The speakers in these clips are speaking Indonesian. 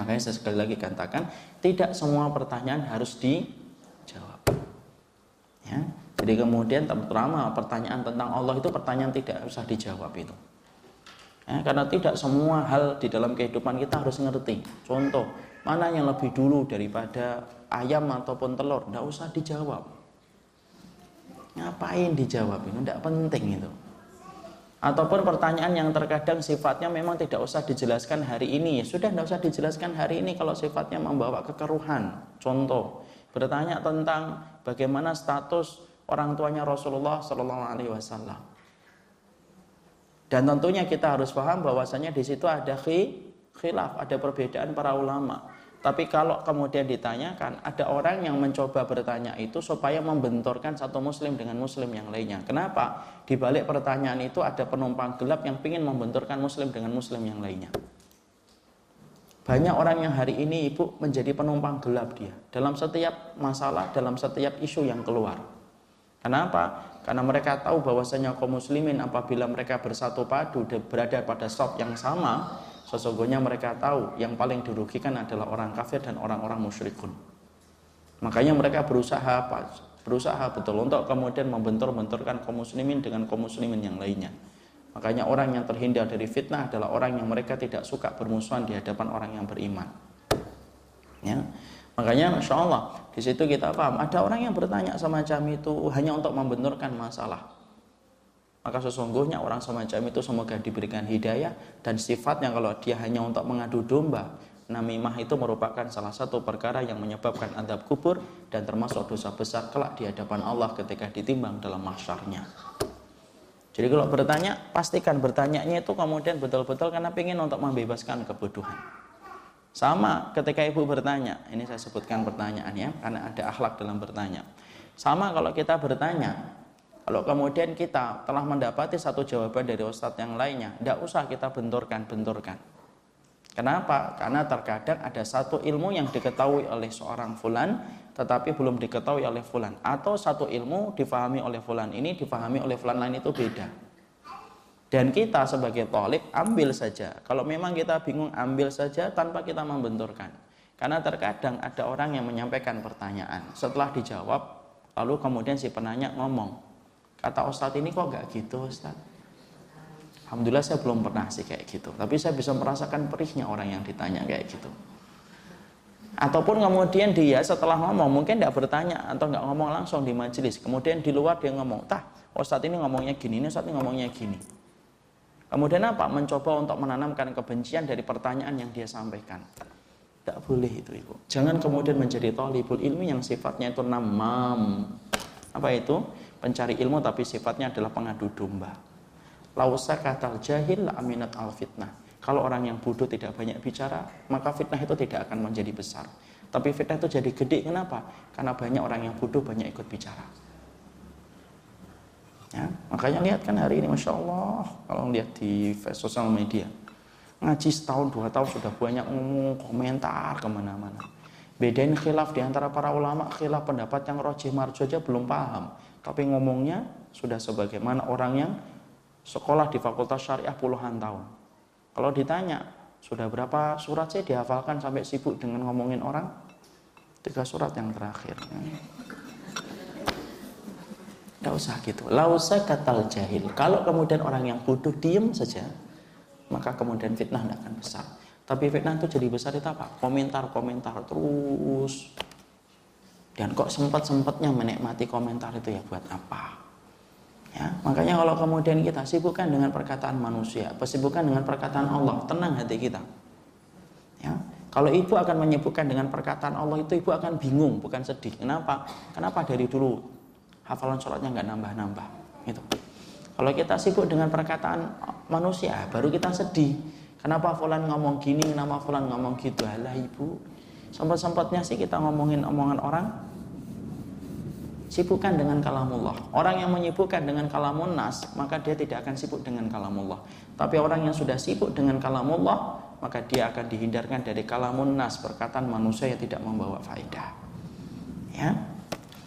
Makanya saya sekali lagi katakan, tidak semua pertanyaan harus dijawab. Ya. Jadi kemudian terutama pertanyaan tentang Allah itu pertanyaan tidak usah dijawab itu. Ya, karena tidak semua hal di dalam kehidupan kita harus ngerti. Contoh, mana yang lebih dulu daripada ayam ataupun telur? Tidak usah dijawab ngapain dijawab itu tidak penting itu Ataupun pertanyaan yang terkadang sifatnya memang tidak usah dijelaskan hari ini. Ya sudah tidak usah dijelaskan hari ini kalau sifatnya membawa kekeruhan. Contoh, bertanya tentang bagaimana status orang tuanya Rasulullah Shallallahu Alaihi Wasallam. Dan tentunya kita harus paham bahwasanya di situ ada khilaf, ada perbedaan para ulama. Tapi kalau kemudian ditanyakan, ada orang yang mencoba bertanya itu supaya membenturkan satu muslim dengan muslim yang lainnya. Kenapa? Di balik pertanyaan itu ada penumpang gelap yang ingin membenturkan muslim dengan muslim yang lainnya. Banyak orang yang hari ini ibu menjadi penumpang gelap dia dalam setiap masalah, dalam setiap isu yang keluar. Kenapa? Karena mereka tahu bahwasanya kaum muslimin apabila mereka bersatu padu dan berada pada sop yang sama, sesungguhnya mereka tahu yang paling dirugikan adalah orang kafir dan orang-orang musyrikun. Makanya mereka berusaha apa? Berusaha betul untuk kemudian membentur-benturkan kaum muslimin dengan kaum muslimin yang lainnya. Makanya orang yang terhindar dari fitnah adalah orang yang mereka tidak suka bermusuhan di hadapan orang yang beriman. Ya. Makanya Masya Allah di situ kita paham ada orang yang bertanya semacam itu hanya untuk membenturkan masalah. Maka sesungguhnya orang semacam itu semoga diberikan hidayah dan sifatnya kalau dia hanya untuk mengadu domba, namimah itu merupakan salah satu perkara yang menyebabkan adab kubur dan termasuk dosa besar kelak di hadapan Allah ketika ditimbang dalam mahsyarnya. Jadi kalau bertanya, pastikan bertanyanya itu kemudian betul-betul karena ingin untuk membebaskan kebodohan. Sama ketika ibu bertanya, ini saya sebutkan pertanyaan ya, karena ada akhlak dalam bertanya. Sama kalau kita bertanya, kalau kemudian kita telah mendapati satu jawaban dari ustadz yang lainnya, tidak usah kita benturkan-benturkan. Kenapa? Karena terkadang ada satu ilmu yang diketahui oleh seorang fulan, tetapi belum diketahui oleh fulan. Atau satu ilmu difahami oleh fulan ini, difahami oleh fulan lain itu beda. Dan kita sebagai tolik ambil saja. Kalau memang kita bingung ambil saja tanpa kita membenturkan. Karena terkadang ada orang yang menyampaikan pertanyaan. Setelah dijawab, lalu kemudian si penanya ngomong. Kata Ustadz ini kok gak gitu Ustadz? Alhamdulillah saya belum pernah sih kayak gitu. Tapi saya bisa merasakan perihnya orang yang ditanya kayak gitu. Ataupun kemudian dia setelah ngomong mungkin tidak bertanya atau nggak ngomong langsung di majelis. Kemudian di luar dia ngomong, tah Ustadz ini ngomongnya gini, ini Ustadz ini ngomongnya gini. Kemudian apa? Mencoba untuk menanamkan kebencian dari pertanyaan yang dia sampaikan. Tidak boleh itu ibu. Jangan kemudian menjadi talibul ilmi yang sifatnya itu namam. Apa itu? Pencari ilmu tapi sifatnya adalah pengadu domba. Lausa katal jahil aminat al fitnah. Kalau orang yang bodoh tidak banyak bicara, maka fitnah itu tidak akan menjadi besar. Tapi fitnah itu jadi gede, kenapa? Karena banyak orang yang bodoh banyak ikut bicara. Ya, makanya lihat kan hari ini, masya Allah, kalau lihat di sosial media, ngaji setahun dua tahun sudah banyak ngomong komentar ke mana-mana. Bedain khilaf di antara para ulama, khilaf pendapat yang roji marjo aja belum paham, tapi ngomongnya sudah sebagaimana orang yang sekolah di fakultas syariah puluhan tahun. Kalau ditanya, sudah berapa surat sih dihafalkan sampai sibuk dengan ngomongin orang? Tiga surat yang terakhir. Tidak usah gitu. Lausa katal jahil. Kalau kemudian orang yang bodoh diem saja, maka kemudian fitnah tidak akan besar. Tapi fitnah itu jadi besar itu apa? Komentar-komentar terus. Dan kok sempat-sempatnya menikmati komentar itu ya buat apa? Ya, makanya kalau kemudian kita sibukkan dengan perkataan manusia, sibukkan dengan perkataan Allah, tenang hati kita. Ya, kalau ibu akan menyibukkan dengan perkataan Allah itu ibu akan bingung, bukan sedih. Kenapa? Kenapa dari dulu hafalan sholatnya nggak nambah-nambah gitu kalau kita sibuk dengan perkataan manusia baru kita sedih kenapa fulan ngomong gini kenapa fulan ngomong gitu alah ibu sempat-sempatnya sih kita ngomongin omongan orang sibukkan dengan kalamullah orang yang menyibukkan dengan kalamun nas maka dia tidak akan sibuk dengan kalamullah tapi orang yang sudah sibuk dengan kalamullah maka dia akan dihindarkan dari kalamun nas perkataan manusia yang tidak membawa faedah ya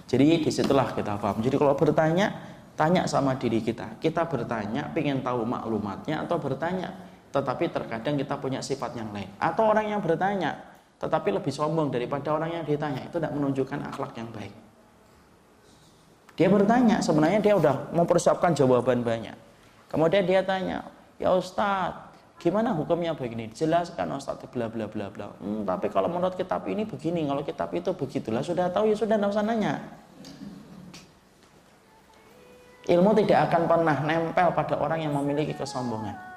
jadi di situlah kita paham. Jadi kalau bertanya Tanya sama diri kita. Kita bertanya, pengen tahu maklumatnya atau bertanya. Tetapi terkadang kita punya sifat yang lain. Atau orang yang bertanya, tetapi lebih sombong daripada orang yang ditanya. Itu tidak menunjukkan akhlak yang baik. Dia bertanya, sebenarnya dia udah mempersiapkan jawaban banyak. Kemudian dia tanya, ya Ustadz, gimana hukumnya begini? Jelaskan Ustadz, bla bla bla bla. Hmm, tapi kalau menurut kitab ini begini, kalau kitab itu begitulah. Sudah tahu ya sudah, tidak usah nanya. Ilmu tidak akan pernah nempel pada orang yang memiliki kesombongan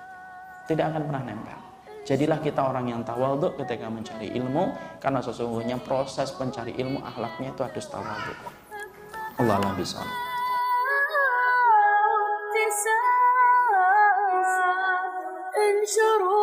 tidak akan pernah nempel. Jadilah kita orang yang tawaduk ketika mencari ilmu karena sesungguhnya proses pencari ilmu ahlaknya itu harus tawaduk. Allah Allah bisa. انشروا